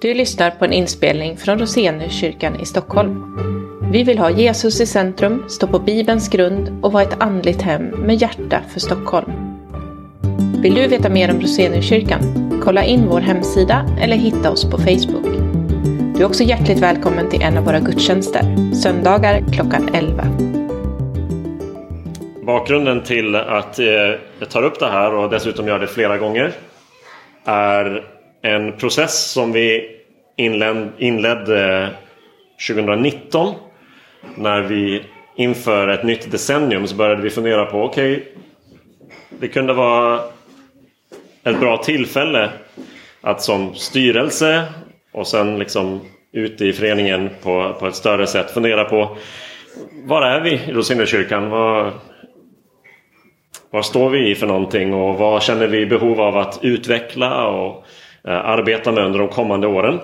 Du lyssnar på en inspelning från Roseniuskyrkan i Stockholm. Vi vill ha Jesus i centrum, stå på Bibelns grund och vara ett andligt hem med hjärta för Stockholm. Vill du veta mer om Roseniuskyrkan? Kolla in vår hemsida eller hitta oss på Facebook. Du är också hjärtligt välkommen till en av våra gudstjänster, söndagar klockan 11. Bakgrunden till att eh, jag tar upp det här och dessutom gör det flera gånger är en process som vi inledde 2019 när vi inför ett nytt decennium så började vi fundera på okej okay, det kunde vara ett bra tillfälle att som styrelse och sen liksom ute i föreningen på, på ett större sätt fundera på var är vi i Rosengårdskyrkan? Vad står vi i för någonting? Och vad känner vi behov av att utveckla? Och Eh, arbeta med under de kommande åren?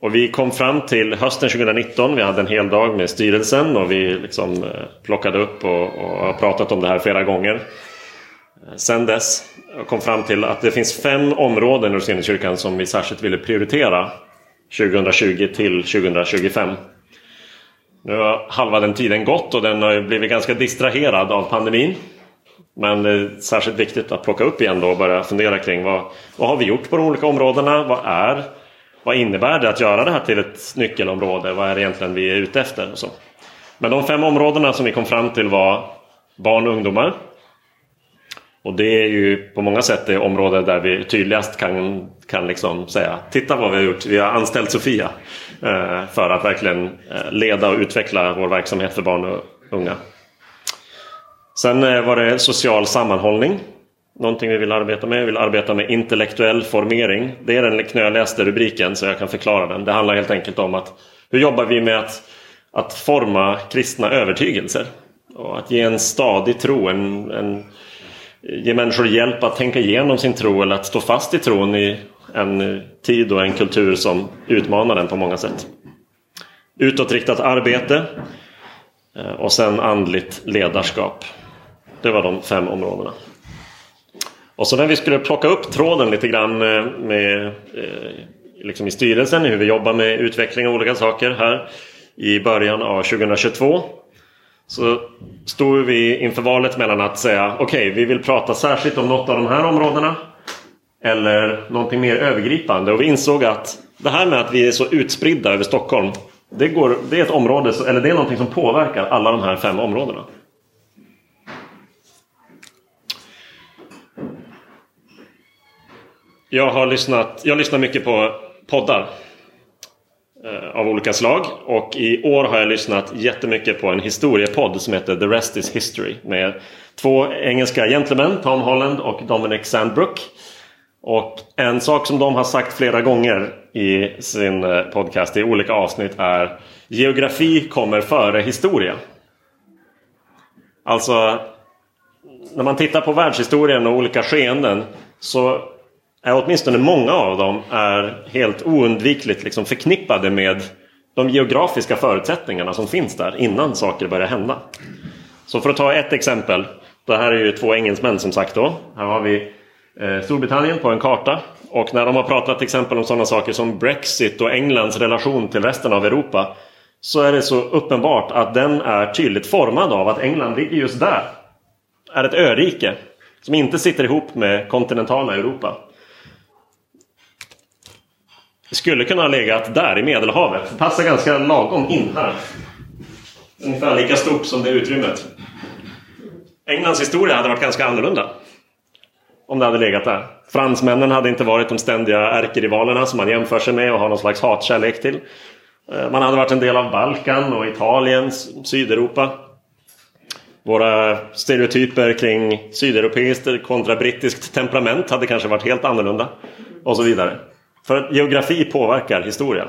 Och vi kom fram till hösten 2019. Vi hade en hel dag med styrelsen och vi liksom eh, plockade upp och, och har pratat om det här flera gånger. Eh, sen dess kom fram till att det finns fem områden i Roseniuskyrkan som vi särskilt ville prioritera 2020 till 2025. Nu har halva den tiden gått och den har blivit ganska distraherad av pandemin. Men det är särskilt viktigt att plocka upp igen då och börja fundera kring vad, vad har vi gjort på de olika områdena? Vad är vad innebär det att göra det här till ett nyckelområde? Vad är det egentligen vi är ute efter? Och så. Men de fem områdena som vi kom fram till var barn och ungdomar. Och det är ju på många sätt det område där vi tydligast kan, kan liksom säga Titta vad vi har gjort. Vi har anställt Sofia eh, för att verkligen eh, leda och utveckla vår verksamhet för barn och unga. Sen eh, var det social sammanhållning någonting vi vill arbeta med. Vi vill arbeta med intellektuell formering. Det är den knöligaste rubriken så jag kan förklara den. Det handlar helt enkelt om att hur jobbar vi med att, att forma kristna övertygelser? Och att ge en stadig tro, en, en, ge människor hjälp att tänka igenom sin tro eller att stå fast i tron i en tid och en kultur som utmanar den på många sätt. Utåtriktat arbete eh, och sen andligt ledarskap. Det var de fem områdena. Och så när vi skulle plocka upp tråden lite grann eh, med, eh, liksom i styrelsen, hur vi jobbar med utveckling av olika saker här i början av 2022 så stod vi inför valet mellan att säga okej, okay, vi vill prata särskilt om något av de här områdena eller någonting mer övergripande. Och vi insåg att det här med att vi är så utspridda över Stockholm det, går, det är ett område, eller det är någonting som påverkar alla de här fem områdena. Jag har lyssnat, jag lyssnar mycket på poddar eh, av olika slag och i år har jag lyssnat jättemycket på en historiepodd som heter The Rest is History med två engelska gentlemän, Tom Holland och Dominic Sandbrook. Och en sak som de har sagt flera gånger i sin eh, podcast i olika avsnitt är Geografi kommer före historia. Alltså när man tittar på världshistorien och olika skeenden så Eh, åtminstone många av dem är helt oundvikligt liksom förknippade med de geografiska förutsättningarna som finns där innan saker börjar hända. Så för att ta ett exempel. Det här är ju två engelsmän som sagt då. Här har vi eh, Storbritannien på en karta. Och när de har pratat till exempel om sådana saker som Brexit och Englands relation till resten av Europa. Så är det så uppenbart att den är tydligt formad av att England ligger just där. Är ett örike. Som inte sitter ihop med kontinentala Europa. Det skulle kunna ha legat där i Medelhavet. Det passar ganska lagom in här. Ungefär lika stort som det utrymmet. Englands historia hade varit ganska annorlunda. Om det hade legat där. Fransmännen hade inte varit de ständiga ärkerivalerna som man jämför sig med och har någon slags hatkärlek till. Eh, man hade varit en del av Balkan och Italien, Sydeuropa. Våra stereotyper kring sydeuropeiskt kontra brittiskt temperament hade kanske varit helt annorlunda. Och så vidare. För att geografi påverkar historia.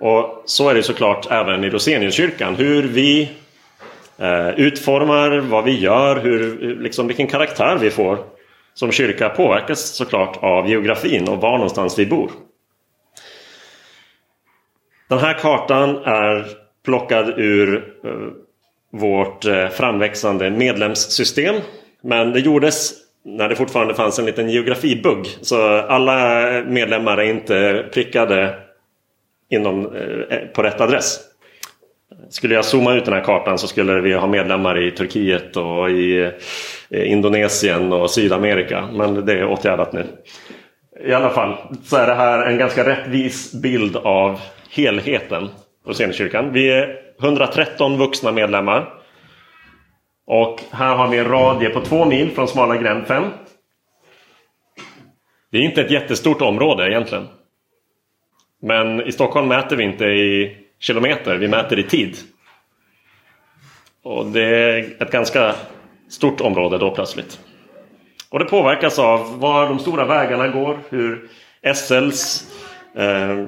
Och så är det såklart även i Roseniuskyrkan. Hur vi eh, utformar, vad vi gör, hur, liksom vilken karaktär vi får som kyrka påverkas såklart av geografin och var någonstans vi bor. Den här kartan är plockad ur eh, vårt eh, framväxande medlemssystem. Men det gjordes när det fortfarande fanns en liten geografibugg. Så alla medlemmar är inte prickade inom, eh, på rätt adress. Skulle jag zooma ut den här kartan så skulle vi ha medlemmar i Turkiet och i eh, Indonesien och Sydamerika. Men det är åtgärdat nu. I alla fall så är det här en ganska rättvis bild av helheten på Scenkyrkan. Vi är 113 vuxna medlemmar. Och här har vi en radie på två mil från smala gränsen. Det är inte ett jättestort område egentligen. Men i Stockholm mäter vi inte i kilometer, vi mäter i tid. Och det är ett ganska stort område då plötsligt. Och det påverkas av var de stora vägarna går, hur SLs eh,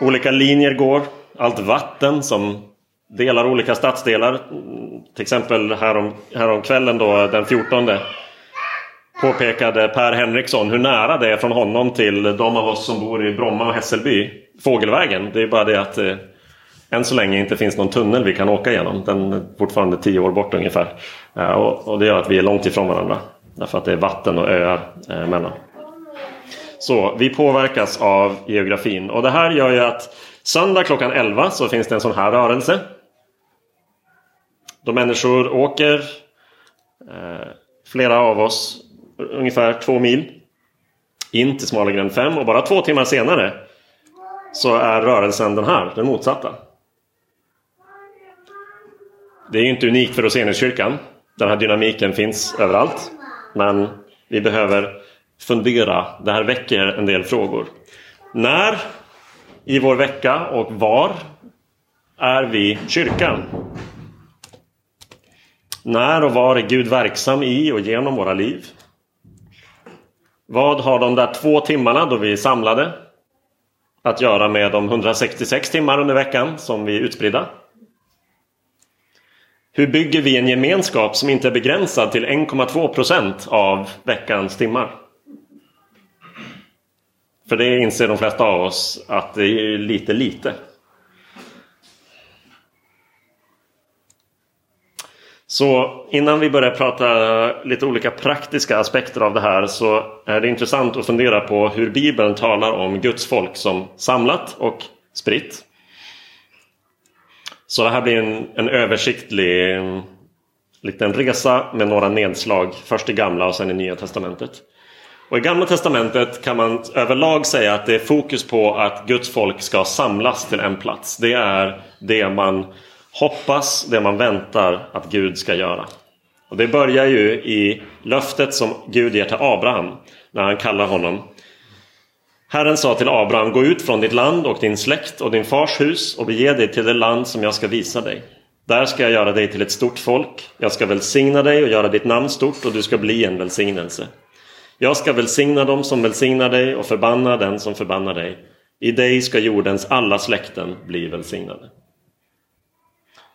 olika linjer går, allt vatten som delar olika stadsdelar. Till exempel härom, härom kvällen då den 14 påpekade Per Henriksson hur nära det är från honom till de av oss som bor i Bromma och Hässelby. Fågelvägen. Det är bara det att eh, än så länge inte finns någon tunnel vi kan åka igenom. Den är fortfarande tio år bort ungefär. Eh, och, och, det gör att vi är långt ifrån varandra. Därför att det är vatten och öar eh, mellan. Så vi påverkas av geografin. Och det här gör ju att söndag klockan 11 så finns det en sån här rörelse. Då människor åker, eh, flera av oss, ungefär två mil in till Smalagränd 5 och bara två timmar senare så är rörelsen den här, den motsatta. Det är ju inte unikt för Roseniuskyrkan. Den här dynamiken finns överallt. Men vi behöver fundera. Det här väcker en del frågor. När i vår vecka och var är vi kyrkan? När och var är Gud verksam i och genom våra liv? Vad har de där två timmarna då vi är samlade att göra med de 166 timmar under veckan som vi är utspridda? Hur bygger vi en gemenskap som inte är begränsad till 1,2 procent av veckans timmar? För det inser de flesta av oss att det är lite lite. Så innan vi börjar prata lite olika praktiska aspekter av det här så är det intressant att fundera på hur Bibeln talar om Guds folk som samlat och spritt. Så det här blir en, en översiktlig liten resa med några nedslag. Först i Gamla och sen i Nya Testamentet. Och I Gamla Testamentet kan man överlag säga att det är fokus på att Guds folk ska samlas till en plats. Det är det man hoppas, det man väntar att Gud ska göra. Och Det börjar ju i löftet som Gud ger till Abraham när han kallar honom. Herren sa till Abraham, gå ut från ditt land och din släkt och din fars hus och bege dig till det land som jag ska visa dig. Där ska jag göra dig till ett stort folk. Jag ska välsigna dig och göra ditt namn stort och du ska bli en välsignelse. Jag ska välsigna dem som välsignar dig och förbanna den som förbannar dig. I dig ska jordens alla släkten bli välsignade.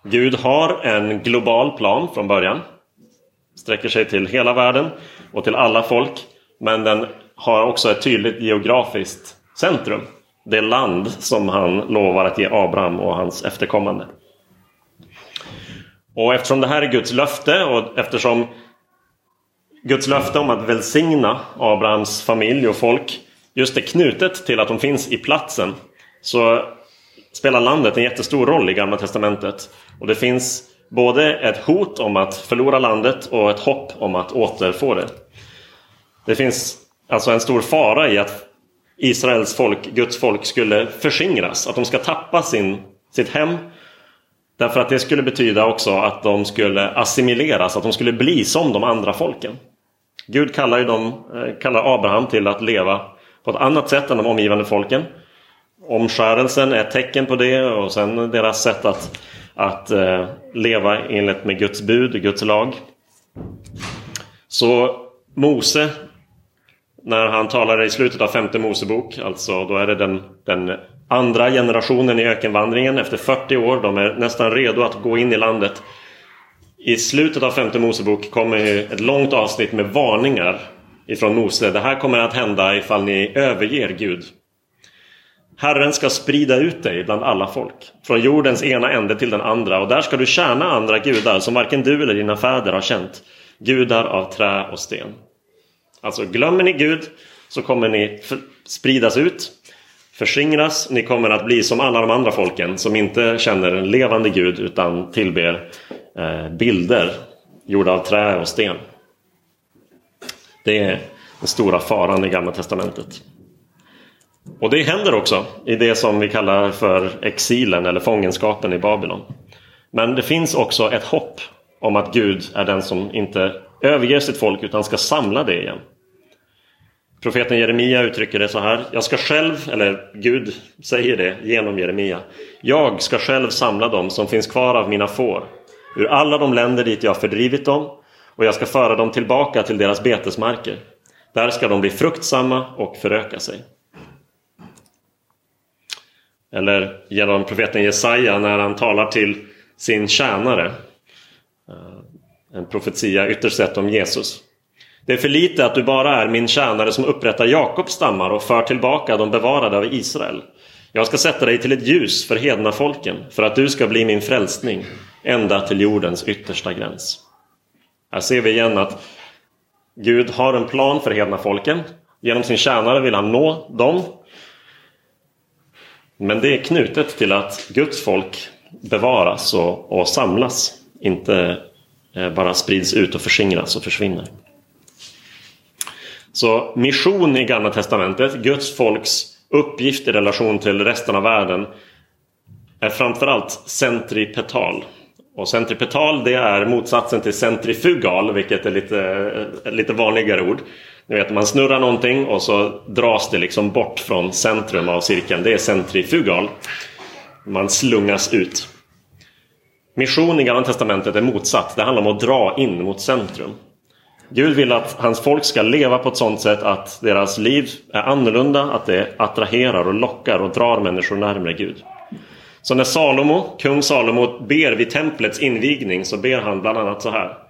Gud har en global plan från början. Sträcker sig till hela världen och till alla folk. Men den har också ett tydligt geografiskt centrum. Det land som han lovar att ge Abraham och hans efterkommande. Och eftersom det här är Guds löfte och eftersom Guds löfte om att välsigna Abrahams familj och folk just är knutet till att de finns i platsen så spelar landet en jättestor roll i Gamla Testamentet. Och det finns både ett hot om att förlora landet och ett hopp om att återfå det. Det finns alltså en stor fara i att Israels folk, Guds folk, skulle förskingras. Att de ska tappa sin, sitt hem. Därför att det skulle betyda också att de skulle assimileras, att de skulle bli som de andra folken. Gud kallar, ju dem, eh, kallar Abraham till att leva på ett annat sätt än de omgivande folken. Omskärelsen är ett tecken på det och sen deras sätt att, att eh, leva enligt med Guds bud, Guds lag. Så Mose, när han talar i slutet av femte Mosebok, alltså då är det den, den andra generationen i ökenvandringen efter 40 år. De är nästan redo att gå in i landet. I slutet av femte Mosebok kommer ett långt avsnitt med varningar ifrån Mose. Det här kommer att hända ifall ni överger Gud. Herren ska sprida ut dig bland alla folk, från jordens ena ände till den andra, och där ska du tjäna andra gudar som varken du eller dina fäder har känt, gudar av trä och sten. Alltså glömmer ni Gud så kommer ni spridas ut, förskingras. Ni kommer att bli som alla de andra folken som inte känner en levande Gud utan tillber eh, bilder gjorda av trä och sten. Det är den stora faran i Gamla Testamentet. Och det händer också i det som vi kallar för exilen eller fångenskapen i Babylon. Men det finns också ett hopp om att Gud är den som inte överger sitt folk utan ska samla det igen. Profeten Jeremia uttrycker det så här. Jag ska själv, eller Gud säger det genom Jeremia. Jag ska själv samla dem som finns kvar av mina får ur alla de länder dit jag fördrivit dem och jag ska föra dem tillbaka till deras betesmarker. Där ska de bli fruktsamma och föröka sig. Eller genom profeten Jesaja när han talar till sin tjänare. Eh, en profetia ytterst sett om Jesus. Det är för lite att du bara är min tjänare som upprättar Jakobs stammar och för tillbaka de bevarade av Israel. Jag ska sätta dig till ett ljus för hedna folken för att du ska bli min frälsning ända till jordens yttersta gräns. Här ser vi igen att Gud har en plan för hedna folken. Genom sin tjänare vill han nå dem. Men det är knutet till att Guds folk bevaras och, och samlas. Inte eh, bara sprids ut och förskingras och försvinner. Så mission i Gamla Testamentet, Guds folks uppgift i relation till resten av världen är framförallt centripetal. Och centripetal det är motsatsen till centrifugal vilket är lite, eh, lite vanligare ord. Ni vet man snurrar någonting och så dras det liksom bort från centrum av cirkeln. Det är centrifugal. Man slungas ut. Mission i Gamla Testamentet är motsatt. Det handlar om att dra in mot centrum. Gud vill att hans folk ska leva på ett sådant sätt att deras liv är annorlunda, att det attraherar och lockar och drar människor närmare Gud. Så när Salomo, kung Salomo ber vid templets invigning så ber han bland annat så här.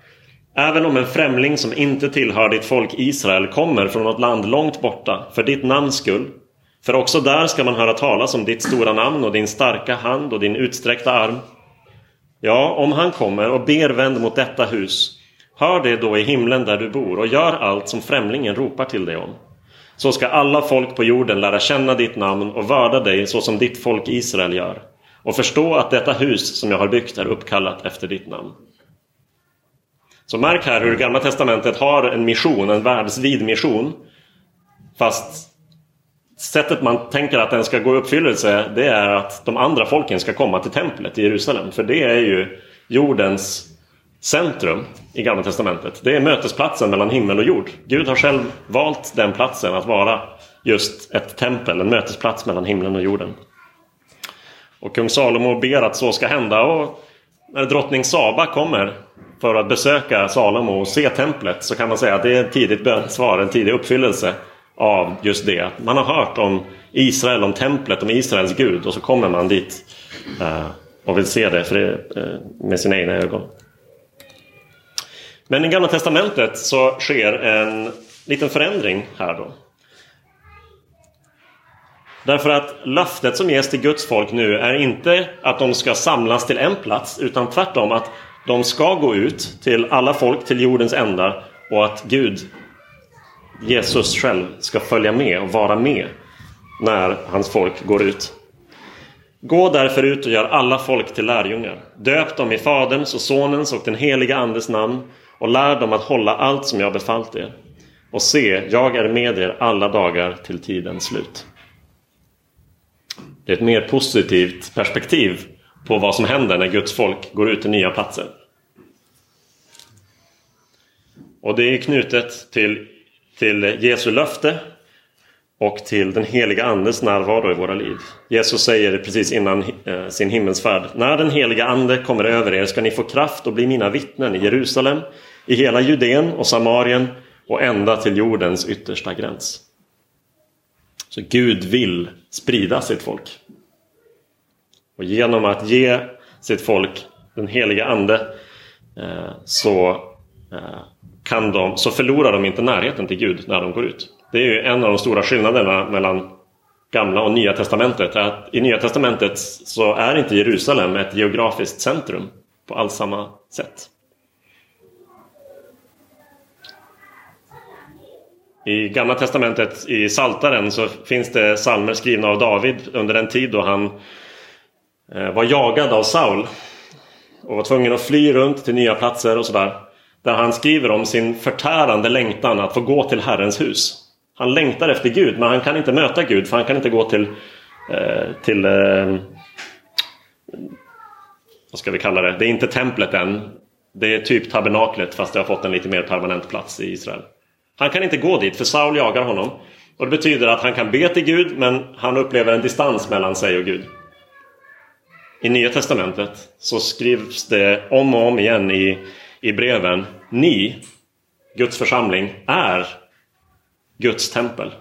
Även om en främling som inte tillhör ditt folk Israel kommer från något land långt borta för ditt namns skull. För också där ska man höra talas om ditt stora namn och din starka hand och din utsträckta arm. Ja, om han kommer och ber vänd mot detta hus Hör det då i himlen där du bor och gör allt som främlingen ropar till dig om. Så ska alla folk på jorden lära känna ditt namn och vörda dig så som ditt folk Israel gör. Och förstå att detta hus som jag har byggt är uppkallat efter ditt namn. Så märk här hur Gamla Testamentet har en mission, en världsvid mission. Fast sättet man tänker att den ska gå i uppfyllelse det är att de andra folken ska komma till templet i Jerusalem. För det är ju jordens centrum i Gamla Testamentet. Det är mötesplatsen mellan himmel och jord. Gud har själv valt den platsen att vara just ett tempel, en mötesplats mellan himlen och jorden. Och kung Salomo ber att så ska hända och när drottning Saba kommer för att besöka Salomo och se templet så kan man säga att det är ett tidigt bönsvar, en tidig uppfyllelse av just det. Man har hört om Israel, om templet, om Israels Gud och så kommer man dit eh, och vill se det eh, med sina egna ögon. Men i Gamla Testamentet så sker en liten förändring här då. Därför att löftet som ges till Guds folk nu är inte att de ska samlas till en plats utan tvärtom att de ska gå ut till alla folk till jordens ända och att Gud, Jesus själv, ska följa med och vara med när hans folk går ut. Gå därför ut och gör alla folk till lärjungar. Döp dem i Faderns och Sonens och den heliga Andes namn och lär dem att hålla allt som jag befallt er. Och se, jag är med er alla dagar till tidens slut. Det är ett mer positivt perspektiv på vad som händer när Guds folk går ut till nya platser. Och det är knutet till, till Jesu löfte och till den heliga Andes närvaro i våra liv. Jesus säger precis innan eh, sin himmelsfärd. När den heliga Ande kommer över er ska ni få kraft och bli mina vittnen i Jerusalem, i hela Judeen och Samarien och ända till jordens yttersta gräns. Så Gud vill sprida sitt folk. Och genom att ge sitt folk den heliga Ande eh, så, eh, kan de, så förlorar de inte närheten till Gud när de går ut. Det är ju en av de stora skillnaderna mellan Gamla och Nya Testamentet. Att I Nya Testamentet så är inte Jerusalem ett geografiskt centrum på alls samma sätt. I Gamla Testamentet i Saltaren så finns det psalmer skrivna av David under den tid då han eh, var jagad av Saul. Och var tvungen att fly runt till nya platser och sådär. Där han skriver om sin förtärande längtan att få gå till Herrens hus. Han längtar efter Gud men han kan inte möta Gud för han kan inte gå till, eh, till eh, vad ska vi kalla det? Det är inte templet än. Det är typ tabernaklet fast det har fått en lite mer permanent plats i Israel. Han kan inte gå dit för Saul jagar honom. Och det betyder att han kan be till Gud men han upplever en distans mellan sig och Gud. I Nya Testamentet så skrivs det om och om igen i, i breven. Ni, Guds församling, är Guds tempel.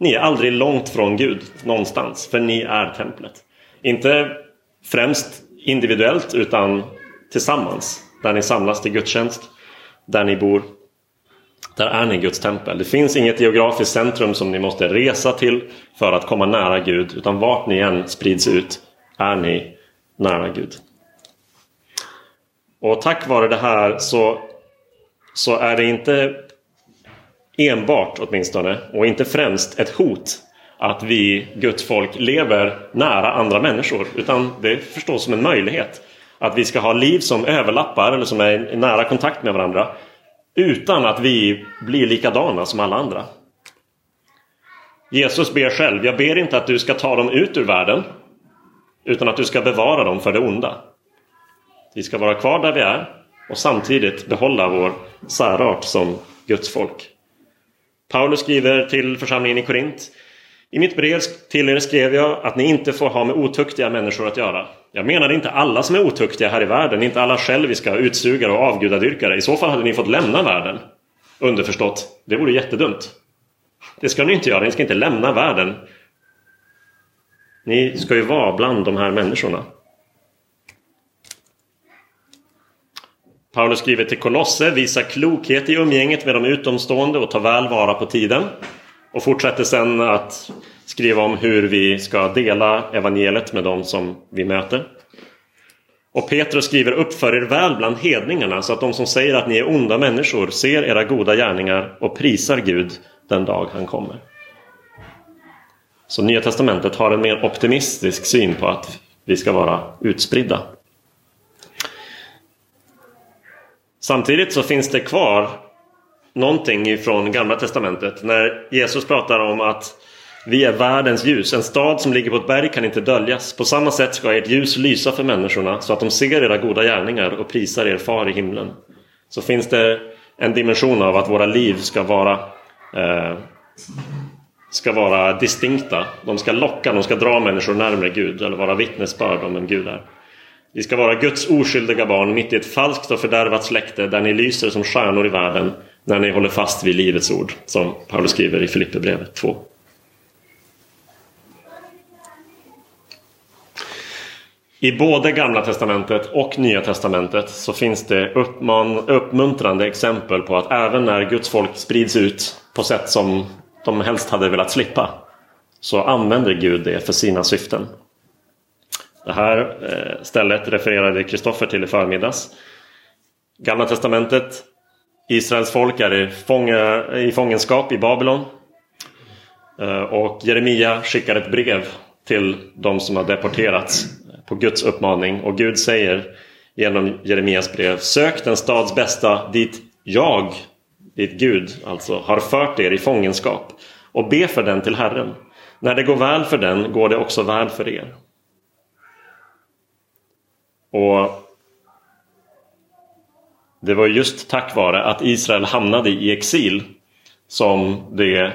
Ni är aldrig långt från Gud någonstans för ni är templet. Inte främst individuellt utan tillsammans. Där ni samlas till gudstjänst. Där ni bor. Där är ni Guds tempel. Det finns inget geografiskt centrum som ni måste resa till för att komma nära Gud. Utan vart ni än sprids ut är ni nära Gud. Och tack vare det här så, så är det inte enbart åtminstone och inte främst ett hot att vi Guds folk lever nära andra människor. Utan det förstås som en möjlighet. Att vi ska ha liv som överlappar eller som är i nära kontakt med varandra. Utan att vi blir likadana som alla andra. Jesus ber själv, jag ber inte att du ska ta dem ut ur världen. Utan att du ska bevara dem för det onda. Vi ska vara kvar där vi är och samtidigt behålla vår särart som Guds folk. Paulus skriver till församlingen i Korint i mitt brev till er skrev jag att ni inte får ha med otuktiga människor att göra. Jag menade inte alla som är otuktiga här i världen, inte alla själviska, utsugare och avgudadyrkare. I så fall hade ni fått lämna världen. Underförstått, det vore jättedumt. Det ska ni inte göra, ni ska inte lämna världen. Ni ska ju vara bland de här människorna. Paulus skriver till Kolosse, visa klokhet i umgänget med de utomstående och ta väl vara på tiden. Och fortsätter sen att skriva om hur vi ska dela evangeliet med de som vi möter. Och Petrus skriver uppför er väl bland hedningarna så att de som säger att ni är onda människor ser era goda gärningar och prisar Gud den dag han kommer. Så Nya Testamentet har en mer optimistisk syn på att vi ska vara utspridda. Samtidigt så finns det kvar någonting från Gamla Testamentet när Jesus pratar om att vi är världens ljus. En stad som ligger på ett berg kan inte döljas. På samma sätt ska ert ljus lysa för människorna så att de ser era goda gärningar och prisar er far i himlen. Så finns det en dimension av att våra liv ska vara eh, ska vara distinkta. De ska locka, de ska dra människor närmare Gud eller vara vittnesbörd om vem Gud är. Vi ska vara Guds oskyldiga barn mitt i ett falskt och fördärvat släkte där ni lyser som stjärnor i världen när ni håller fast vid livets ord som Paulus skriver i Filipperbrevet 2. I både Gamla Testamentet och Nya Testamentet så finns det uppman, uppmuntrande exempel på att även när Guds folk sprids ut på sätt som de helst hade velat slippa så använder Gud det för sina syften. Det här eh, stället refererade Kristoffer till i förmiddags. Gamla Testamentet Israels folk är i, fånga, i fångenskap i Babylon. Eh, och Jeremia skickar ett brev till de som har deporterats på Guds uppmaning. Och Gud säger genom Jeremias brev Sök den stads bästa dit jag, dit Gud alltså, har fört er i fångenskap och be för den till Herren. När det går väl för den går det också väl för er. Och det var just tack vare att Israel hamnade i exil som det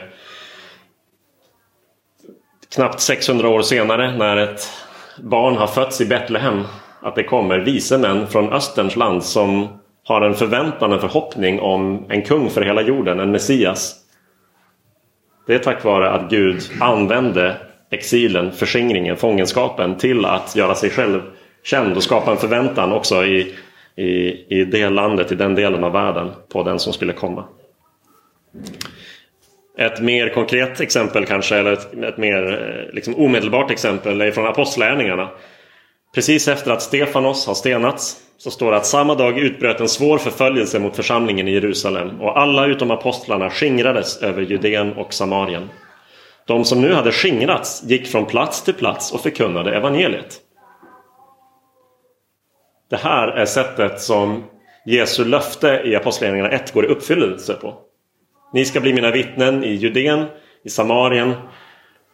knappt 600 år senare när ett barn har fötts i Betlehem att det kommer vise män från Österns land som har en förväntan, en förhoppning om en kung för hela jorden, en Messias. Det är tack vare att Gud använde exilen, förskingringen, fångenskapen till att göra sig själv känd och skapa en förväntan också i i, i det landet, i den delen av världen på den som skulle komma. Ett mer konkret exempel kanske, eller ett, ett mer eh, liksom, omedelbart exempel är från Apostlärningarna. Precis efter att Stefanos har stenats så står det att samma dag utbröt en svår förföljelse mot församlingen i Jerusalem och alla utom apostlarna skingrades över Judeen och Samarien. De som nu hade skingrats gick från plats till plats och förkunnade evangeliet. Det här är sättet som Jesu löfte i Apostlagärningarna 1 går i uppfyllelse på. Ni ska bli mina vittnen i Judeen, i Samarien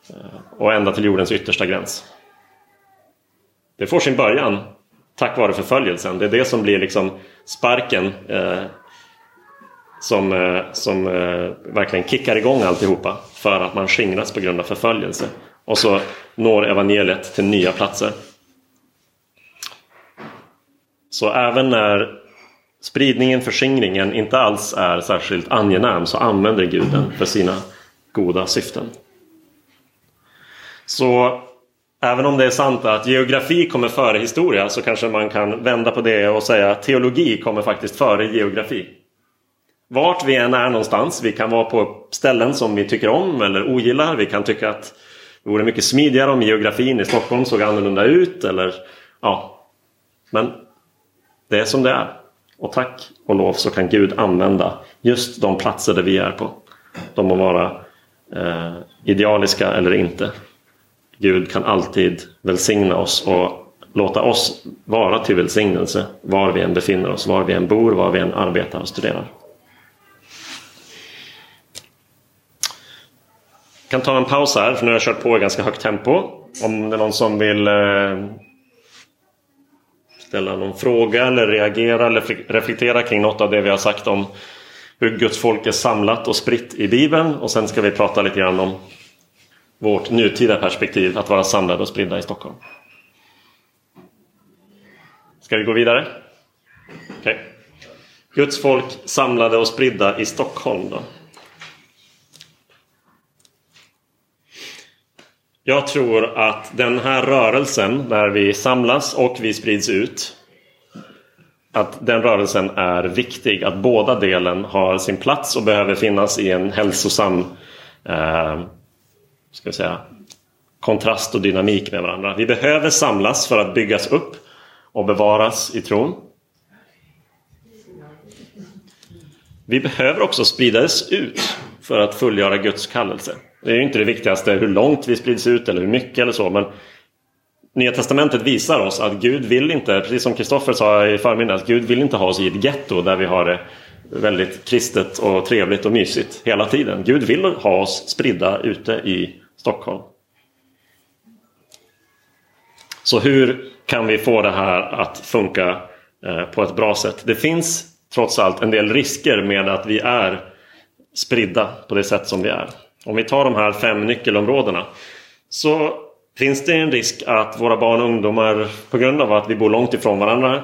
eh, och ända till jordens yttersta gräns. Det får sin början tack vare förföljelsen. Det är det som blir liksom sparken eh, som, eh, som eh, verkligen kickar igång alltihopa för att man skingras på grund av förföljelse. Och så når evangeliet till nya platser. Så även när spridningen, förskingringen inte alls är särskilt angenäm så använder Gud den för sina goda syften. Så även om det är sant att geografi kommer före historia så kanske man kan vända på det och säga att teologi kommer faktiskt före geografi. Vart vi än är någonstans, vi kan vara på ställen som vi tycker om eller ogillar. Vi kan tycka att det vore mycket smidigare om geografin i Stockholm såg annorlunda ut. Eller, ja. Men det är som det är. Och tack och lov så kan Gud använda just de platser där vi är på. De må vara eh, idealiska eller inte. Gud kan alltid välsigna oss och låta oss vara till välsignelse var vi än befinner oss, var vi än bor, var vi än arbetar och studerar. Jag kan ta en paus här för nu har jag kört på i ganska högt tempo. Om det är någon som vill eh, ställa någon fråga eller reagera eller reflektera kring något av det vi har sagt om hur Guds folk är samlat och spritt i Bibeln. Och sen ska vi prata lite grann om vårt nutida perspektiv att vara samlade och spridda i Stockholm. Ska vi gå vidare? Okay. Guds folk samlade och spridda i Stockholm då? Jag tror att den här rörelsen där vi samlas och vi sprids ut att den rörelsen är viktig. Att båda delen har sin plats och behöver finnas i en hälsosam eh, ska vi säga, kontrast och dynamik med varandra. Vi behöver samlas för att byggas upp och bevaras i tron. Vi behöver också spridas ut för att fullgöra Guds kallelse. Det är ju inte det viktigaste hur långt vi sprids ut eller hur mycket eller så. Men Nya Testamentet visar oss att Gud vill inte, precis som Kristoffer sa i förmiddags, Gud vill inte ha oss i ett getto där vi har det väldigt kristet och trevligt och mysigt hela tiden. Gud vill ha oss spridda ute i Stockholm. Så hur kan vi få det här att funka eh, på ett bra sätt? Det finns trots allt en del risker med att vi är spridda på det sätt som vi är. Om vi tar de här fem nyckelområdena så finns det en risk att våra barn och ungdomar på grund av att vi bor långt ifrån varandra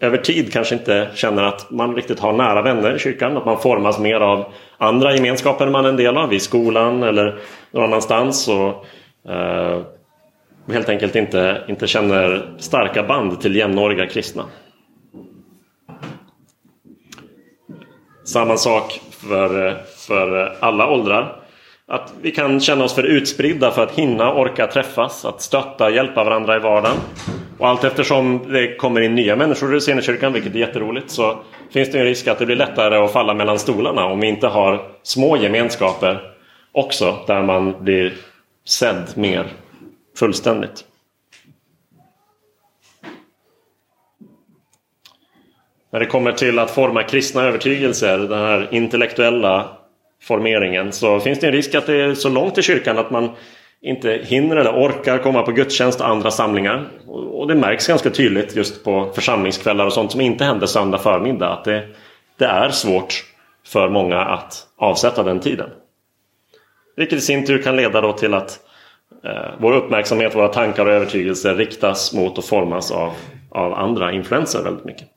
över tid kanske inte känner att man riktigt har nära vänner i kyrkan. Att man formas mer av andra gemenskaper man är en del av i skolan eller någon annanstans. Och, eh, helt enkelt inte, inte känner starka band till jämnåriga kristna. Samma sak för, för alla åldrar. Att vi kan känna oss för utspridda för att hinna orka träffas, att stötta och hjälpa varandra i vardagen. Och allt eftersom det kommer in nya människor i Scenerkyrkan, vilket är jätteroligt, så finns det en risk att det blir lättare att falla mellan stolarna om vi inte har små gemenskaper också, där man blir sedd mer fullständigt. När det kommer till att forma kristna övertygelser, den här intellektuella formeringen, så finns det en risk att det är så långt till kyrkan att man inte hinner eller orkar komma på gudstjänst och andra samlingar. Och det märks ganska tydligt just på församlingskvällar och sånt som inte händer söndag förmiddag. Att det, det är svårt för många att avsätta den tiden. Vilket i sin tur kan leda då till att eh, vår uppmärksamhet, våra tankar och övertygelser riktas mot och formas av, av andra influenser väldigt mycket.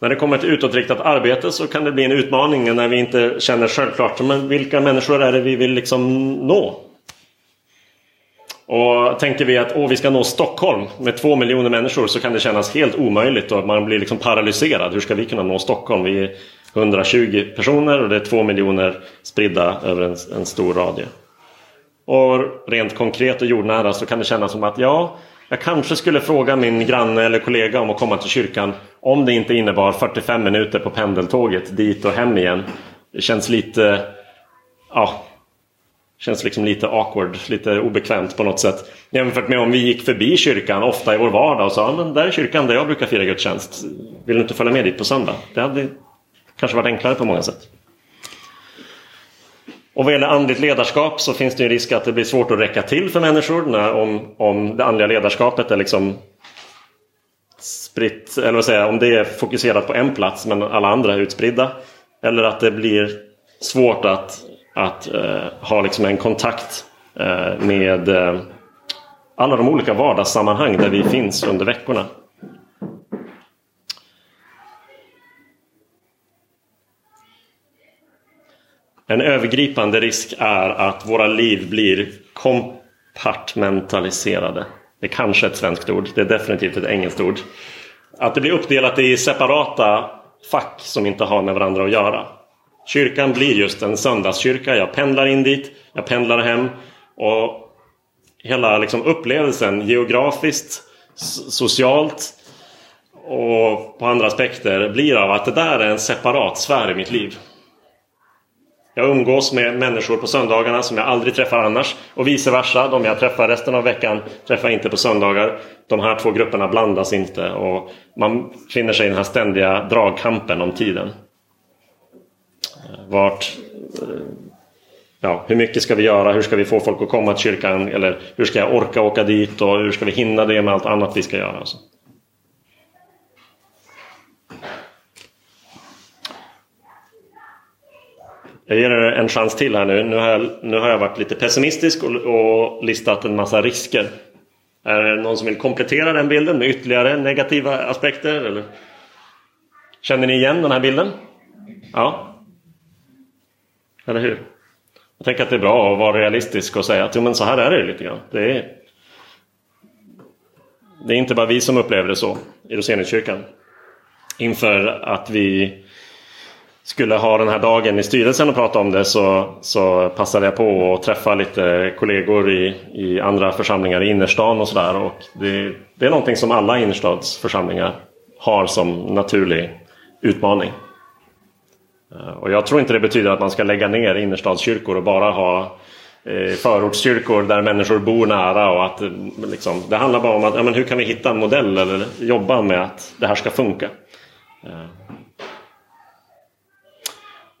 När det kommer till utåtriktat arbete så kan det bli en utmaning när vi inte känner självklart men vilka människor är det vi vill liksom nå? Och tänker vi att åh, vi ska nå Stockholm med två miljoner människor så kan det kännas helt omöjligt och man blir liksom paralyserad. Hur ska vi kunna nå Stockholm? Vi är 120 personer och det är två miljoner spridda över en, en stor radie. Och rent konkret och jordnära så kan det kännas som att ja, jag kanske skulle fråga min granne eller kollega om att komma till kyrkan om det inte innebar 45 minuter på pendeltåget dit och hem igen. Det känns lite ja, känns liksom lite awkward, lite obekvämt på något sätt. Jämfört med om vi gick förbi kyrkan ofta i vår vardag och sa men där är kyrkan där jag brukar fira gudstjänst. Vill du inte följa med dit på söndag? Det hade kanske varit enklare på många sätt. Och vad gäller andligt ledarskap så finns det en risk att det blir svårt att räcka till för människor när, om, om det andliga ledarskapet är liksom spritt, eller vad säger jag, om det är fokuserat på en plats men alla andra är utspridda. Eller att det blir svårt att, att eh, ha liksom en kontakt eh, med eh, alla de olika vardagssammanhang där vi finns under veckorna. En övergripande risk är att våra liv blir kompartmentaliserade. Det är kanske ett svenskt ord, det är definitivt ett engelskt ord. Att det blir uppdelat i separata fack som inte har med varandra att göra. Kyrkan blir just en söndagskyrka. Jag pendlar in dit, jag pendlar hem. Och hela liksom upplevelsen geografiskt, socialt och på andra aspekter blir av att det där är en separat sfär i mitt liv. Jag umgås med människor på söndagarna som jag aldrig träffar annars. Och vice versa, de jag träffar resten av veckan träffar jag inte på söndagar. De här två grupperna blandas inte och man finner sig i den här ständiga dragkampen om tiden. Eh, vart, eh, ja, hur mycket ska vi göra? Hur ska vi få folk att komma till kyrkan? Eller hur ska jag orka åka dit? Och hur ska vi hinna det med allt annat vi ska göra? Jag ger er en chans till här nu. Nu har jag, nu har jag varit lite pessimistisk och, och listat en massa risker. Är det någon som vill komplettera den bilden med ytterligare negativa aspekter? Eller? Känner ni igen den här bilden? Ja? Eller hur? Jag tänker att det är bra att vara realistisk och säga att jo, men så här är det lite grann. Det är, det är inte bara vi som upplever det så i Roseniuskyrkan. Inför att vi skulle ha den här dagen i styrelsen och prata om det så, så passade jag på att träffa lite kollegor i, i andra församlingar i innerstan och sådär. Det, det är någonting som alla innerstadsförsamlingar har som naturlig utmaning. Eh, och jag tror inte det betyder att man ska lägga ner innerstadskyrkor och bara ha eh, förortskyrkor där människor bor nära. Och att, eh, liksom, det handlar bara om att ja, men hur kan vi hitta en modell eller jobba med att det här ska funka.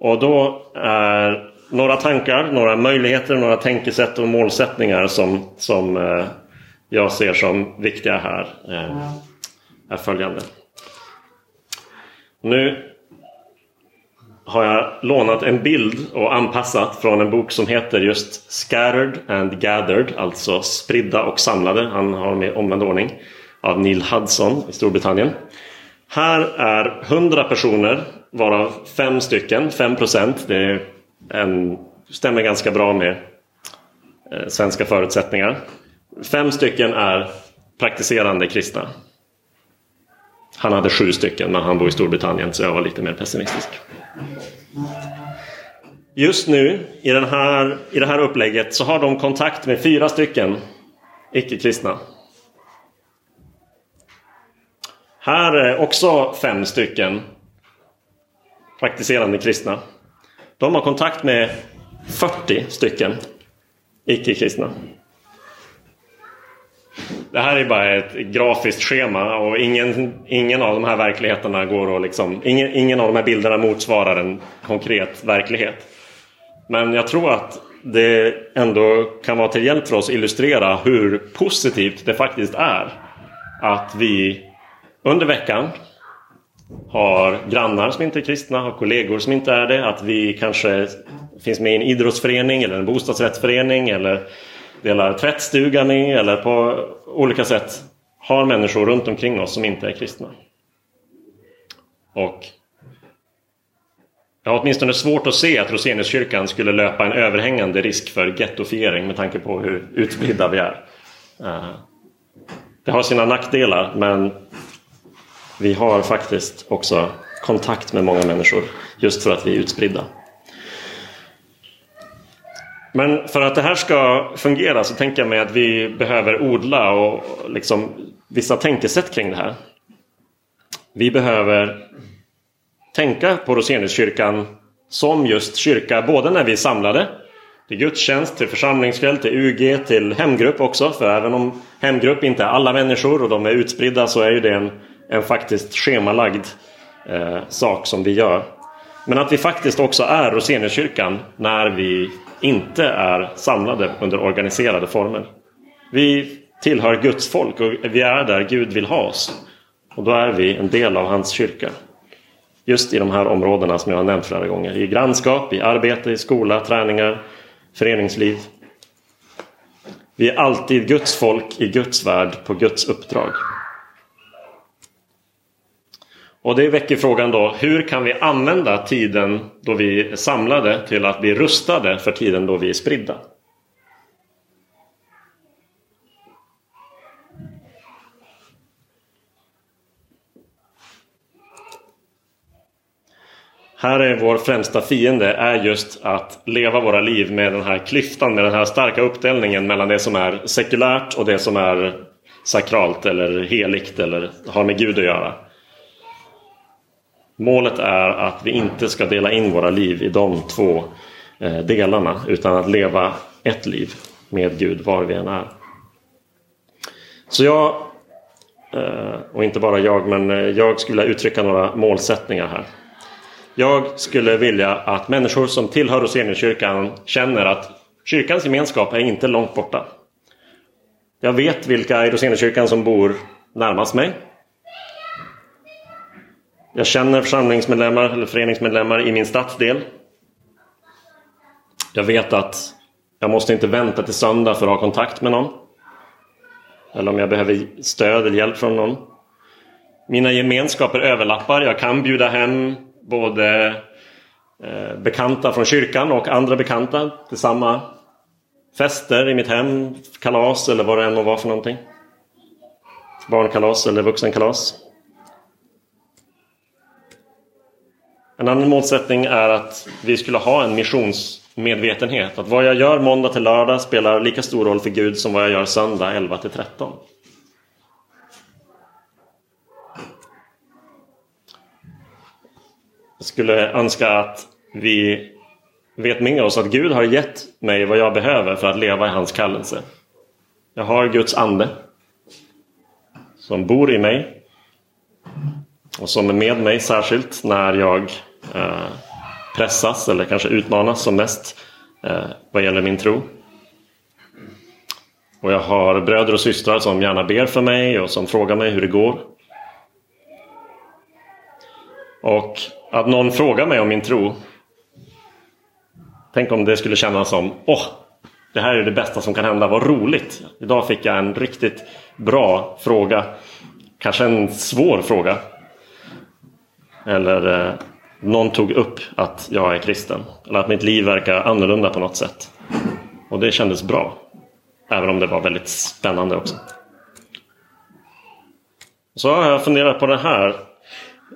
Och då är några tankar, några möjligheter, några tänkesätt och målsättningar som, som eh, jag ser som viktiga här eh, är följande. Nu har jag lånat en bild och anpassat från en bok som heter just Scattered and Gathered, alltså spridda och samlade. Han har med omvänd ordning av Neil Hudson i Storbritannien. Här är 100 personer varav fem stycken, 5 procent. Det en, stämmer ganska bra med eh, svenska förutsättningar. Fem stycken är praktiserande kristna. Han hade sju stycken men han bor i Storbritannien så jag var lite mer pessimistisk. Just nu i, den här, i det här upplägget så har de kontakt med fyra stycken icke-kristna. Här är också fem stycken praktiserande kristna. De har kontakt med 40 stycken icke-kristna. Det här är bara ett grafiskt schema och ingen, ingen av de här verkligheterna går att liksom, ingen, ingen av de här bilderna motsvarar en konkret verklighet. Men jag tror att det ändå kan vara till hjälp för oss att illustrera hur positivt det faktiskt är att vi under veckan har grannar som inte är kristna, har kollegor som inte är det. Att vi kanske finns med i en idrottsförening eller en bostadsrättsförening eller delar tvättstugan med eller på olika sätt har människor runt omkring oss som inte är kristna. Och jag har åtminstone svårt att se att Roseniuskyrkan skulle löpa en överhängande risk för gettofiering med tanke på hur utspridda vi är. Eh, det har sina nackdelar men vi har faktiskt också kontakt med många människor just för att vi är utspridda. Men för att det här ska fungera så tänker jag mig att vi behöver odla och liksom vissa tänkesätt kring det här. Vi behöver tänka på Roseniuskyrkan som just kyrka både när vi är samlade till gudstjänst, till församlingskväll, till UG, till hemgrupp också. För även om hemgrupp inte är alla människor och de är utspridda så är ju det en, en faktiskt schemalagd eh, sak som vi gör. Men att vi faktiskt också är Roseniuskyrkan när vi inte är samlade under organiserade former. Vi tillhör Guds folk och vi är där Gud vill ha oss. Och då är vi en del av hans kyrka. Just i de här områdena som jag har nämnt flera gånger. I grannskap, i arbete, i skola, träningar, föreningsliv. Vi är alltid Guds folk i Guds värld på Guds uppdrag. Och det väcker frågan då, hur kan vi använda tiden då vi är samlade till att bli rustade för tiden då vi är spridda? Här är vår främsta fiende är just att leva våra liv med den här klyftan, med den här starka uppdelningen mellan det som är sekulärt och det som är sakralt eller heligt eller har med Gud att göra. Målet är att vi inte ska dela in våra liv i de två eh, delarna utan att leva ett liv med Gud var vi än är. Så jag, eh, och inte bara jag, men eh, jag skulle vilja uttrycka några målsättningar här. Jag skulle vilja att människor som tillhör Roseniuskyrkan känner att kyrkans gemenskap är inte långt borta. Jag vet vilka i Roseniuskyrkan som bor närmast mig. Jag känner församlingsmedlemmar eller föreningsmedlemmar i min stadsdel. Jag vet att jag måste inte vänta till söndag för att ha kontakt med någon. Eller om jag behöver stöd eller hjälp från någon. Mina gemenskaper överlappar. Jag kan bjuda hem både eh, bekanta från kyrkan och andra bekanta till samma fester i mitt hem, kalas eller vad det än må vara för någonting. Barnkalas eller vuxenkalas. En annan målsättning är att vi skulle ha en missionsmedvetenhet. Att vad jag gör måndag till lördag spelar lika stor roll för Gud som vad jag gör söndag 11 till 13. Jag skulle önska att vi vet med oss att Gud har gett mig vad jag behöver för att leva i hans kallelse. Jag har Guds ande som bor i mig och som är med mig särskilt när jag Eh, pressas eller kanske utmanas som mest eh, vad gäller min tro. Och jag har bröder och systrar som gärna ber för mig och som frågar mig hur det går. Och att någon frågar mig om min tro. Tänk om det skulle kännas som åh, det här är det bästa som kan hända, vad roligt! Idag fick jag en riktigt bra fråga. Kanske en svår fråga. Eller eh, någon tog upp att jag är kristen. Eller att mitt liv verkar annorlunda på något sätt. Och det kändes bra. Även om det var väldigt spännande också. Så har jag funderat på det här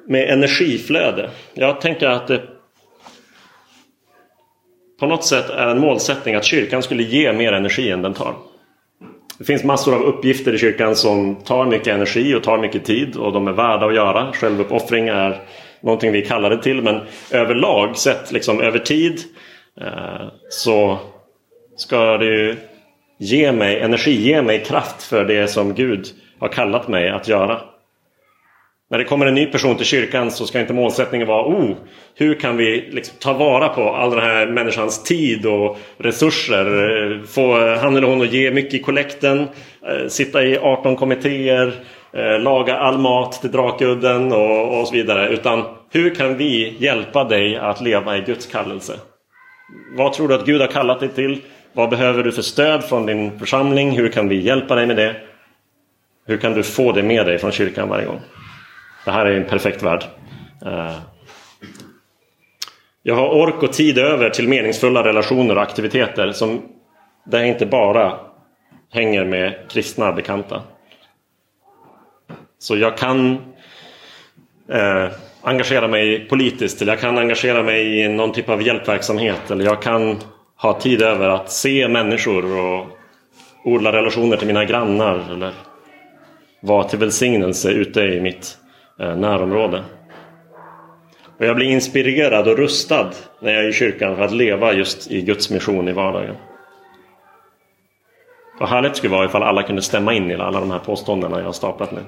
med energiflöde. Jag tänker att det på något sätt är en målsättning att kyrkan skulle ge mer energi än den tar. Det finns massor av uppgifter i kyrkan som tar mycket energi och tar mycket tid och de är värda att göra. Självuppoffring är någonting vi kallar det till men överlag sett liksom över tid eh, så ska det ju ge mig energi, ge mig kraft för det som Gud har kallat mig att göra. När det kommer en ny person till kyrkan så ska inte målsättningen vara oh, hur kan vi liksom ta vara på all den här människans tid och resurser. Få han eller hon att ge mycket i kollekten. Eh, sitta i 18 kommittéer. Eh, laga all mat till Drakudden och, och så vidare. Utan hur kan vi hjälpa dig att leva i Guds kallelse? Vad tror du att Gud har kallat dig till? Vad behöver du för stöd från din församling? Hur kan vi hjälpa dig med det? Hur kan du få det med dig från kyrkan varje gång? Det här är en perfekt värld. Eh, jag har ork och tid över till meningsfulla relationer och aktiviteter som där jag inte bara hänger med kristna bekanta. Så jag kan eh, engagera mig politiskt eller jag kan engagera mig i någon typ av hjälpverksamhet eller jag kan ha tid över att se människor och odla relationer till mina grannar eller vara till välsignelse ute i mitt eh, närområde. Och jag blir inspirerad och rustad när jag är i kyrkan för att leva just i Guds mission i vardagen. Vad härligt det skulle vara ifall alla kunde stämma in i alla de här påståendena jag har staplat nu.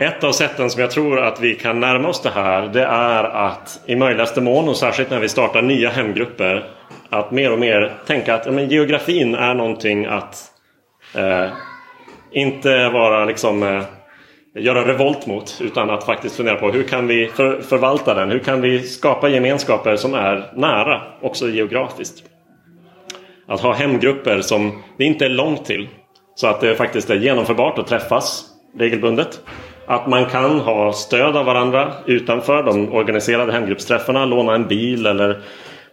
Ett av sätten som jag tror att vi kan närma oss det här det är att i möjligaste mån och särskilt när vi startar nya hemgrupper att mer och mer tänka att ja, men geografin är någonting att eh, inte vara liksom eh, göra revolt mot utan att faktiskt fundera på hur kan vi för, förvalta den? Hur kan vi skapa gemenskaper som är nära också geografiskt? Att ha hemgrupper som det inte är långt till så att det faktiskt är genomförbart att träffas regelbundet. Att man kan ha stöd av varandra utanför de organiserade hemgruppsträffarna, låna en bil eller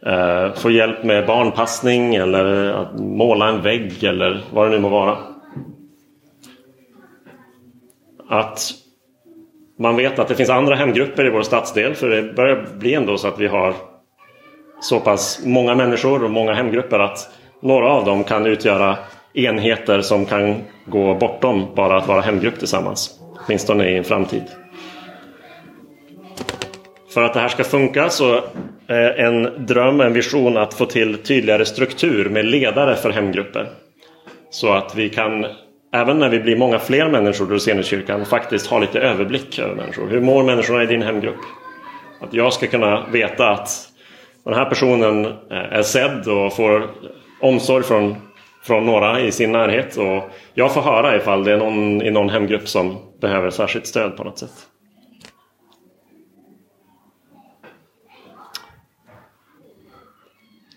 eh, få hjälp med barnpassning eller att måla en vägg eller vad det nu må vara. Att man vet att det finns andra hemgrupper i vår stadsdel för det börjar bli ändå så att vi har så pass många människor och många hemgrupper att några av dem kan utgöra enheter som kan gå bortom bara att vara hemgrupp tillsammans. Åtminstone i en framtid. För att det här ska funka så är en dröm, en vision att få till tydligare struktur med ledare för hemgrupper. Så att vi kan, även när vi blir många fler människor i Roseniuskyrkan, faktiskt ha lite överblick över människor. Hur mår människorna i din hemgrupp? Att jag ska kunna veta att den här personen är sedd och får omsorg från, från några i sin närhet. Och jag får höra ifall det är någon i någon hemgrupp som behöver särskilt stöd på något sätt.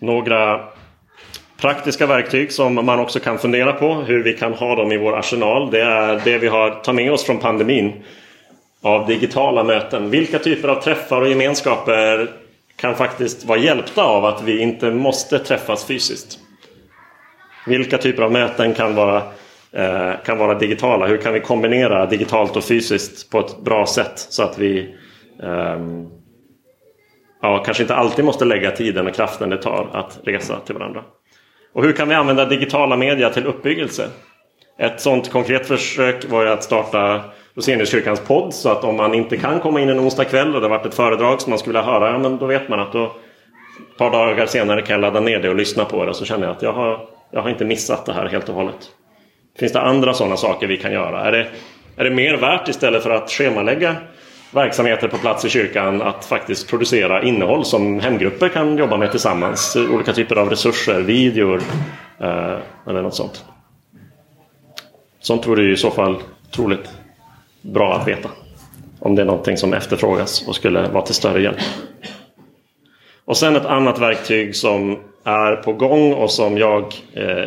Några praktiska verktyg som man också kan fundera på hur vi kan ha dem i vår arsenal. Det är det vi har tagit med oss från pandemin av digitala möten. Vilka typer av träffar och gemenskaper kan faktiskt vara hjälpta av att vi inte måste träffas fysiskt? Vilka typer av möten kan vara, Eh, kan vara digitala? Hur kan vi kombinera digitalt och fysiskt på ett bra sätt så att vi eh, ja, kanske inte alltid måste lägga tiden och kraften det tar att resa till varandra. Och hur kan vi använda digitala media till uppbyggelse? Ett sådant konkret försök var ju att starta Roseniuskyrkans podd så att om man inte kan komma in en onsdag kväll och det har varit ett föredrag som man skulle vilja höra, ja, men då vet man att då ett par dagar senare kan jag ladda ner det och lyssna på det och så känner jag att jag har, jag har inte missat det här helt och hållet. Finns det andra sådana saker vi kan göra? Är det, är det mer värt istället för att schemalägga verksamheter på plats i kyrkan att faktiskt producera innehåll som hemgrupper kan jobba med tillsammans. Olika typer av resurser, videor eh, eller något sånt. Sånt vore i så fall otroligt bra att veta. Om det är någonting som efterfrågas och skulle vara till större hjälp. Och sen ett annat verktyg som är på gång och som jag eh,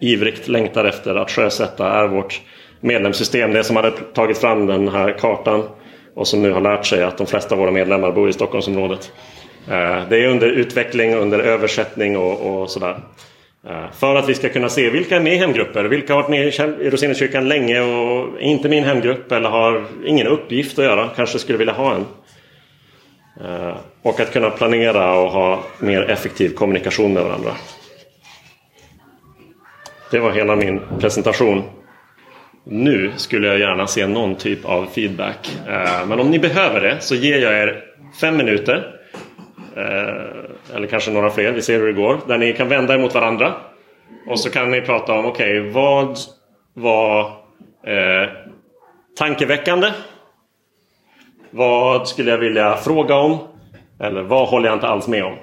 ivrigt längtar efter att sjösätta är vårt medlemssystem. Det som hade tagit fram den här kartan och som nu har lärt sig att de flesta av våra medlemmar bor i Stockholmsområdet. Eh, det är under utveckling, under översättning och, och sådär. Eh, för att vi ska kunna se vilka är med i hemgrupper, vilka har varit med i Roseniuskyrkan länge och inte min hemgrupp eller har ingen uppgift att göra, kanske skulle vilja ha en. Eh, och att kunna planera och ha mer effektiv kommunikation med varandra. Det var hela min presentation. Nu skulle jag gärna se någon typ av feedback. Eh, men om ni behöver det så ger jag er fem minuter. Eh, eller kanske några fler, vi ser hur det går. Där ni kan vända er mot varandra. Och så kan ni prata om, okej, okay, vad var eh, tankeväckande? Vad skulle jag vilja fråga om? Eller vad håller jag inte alls med om?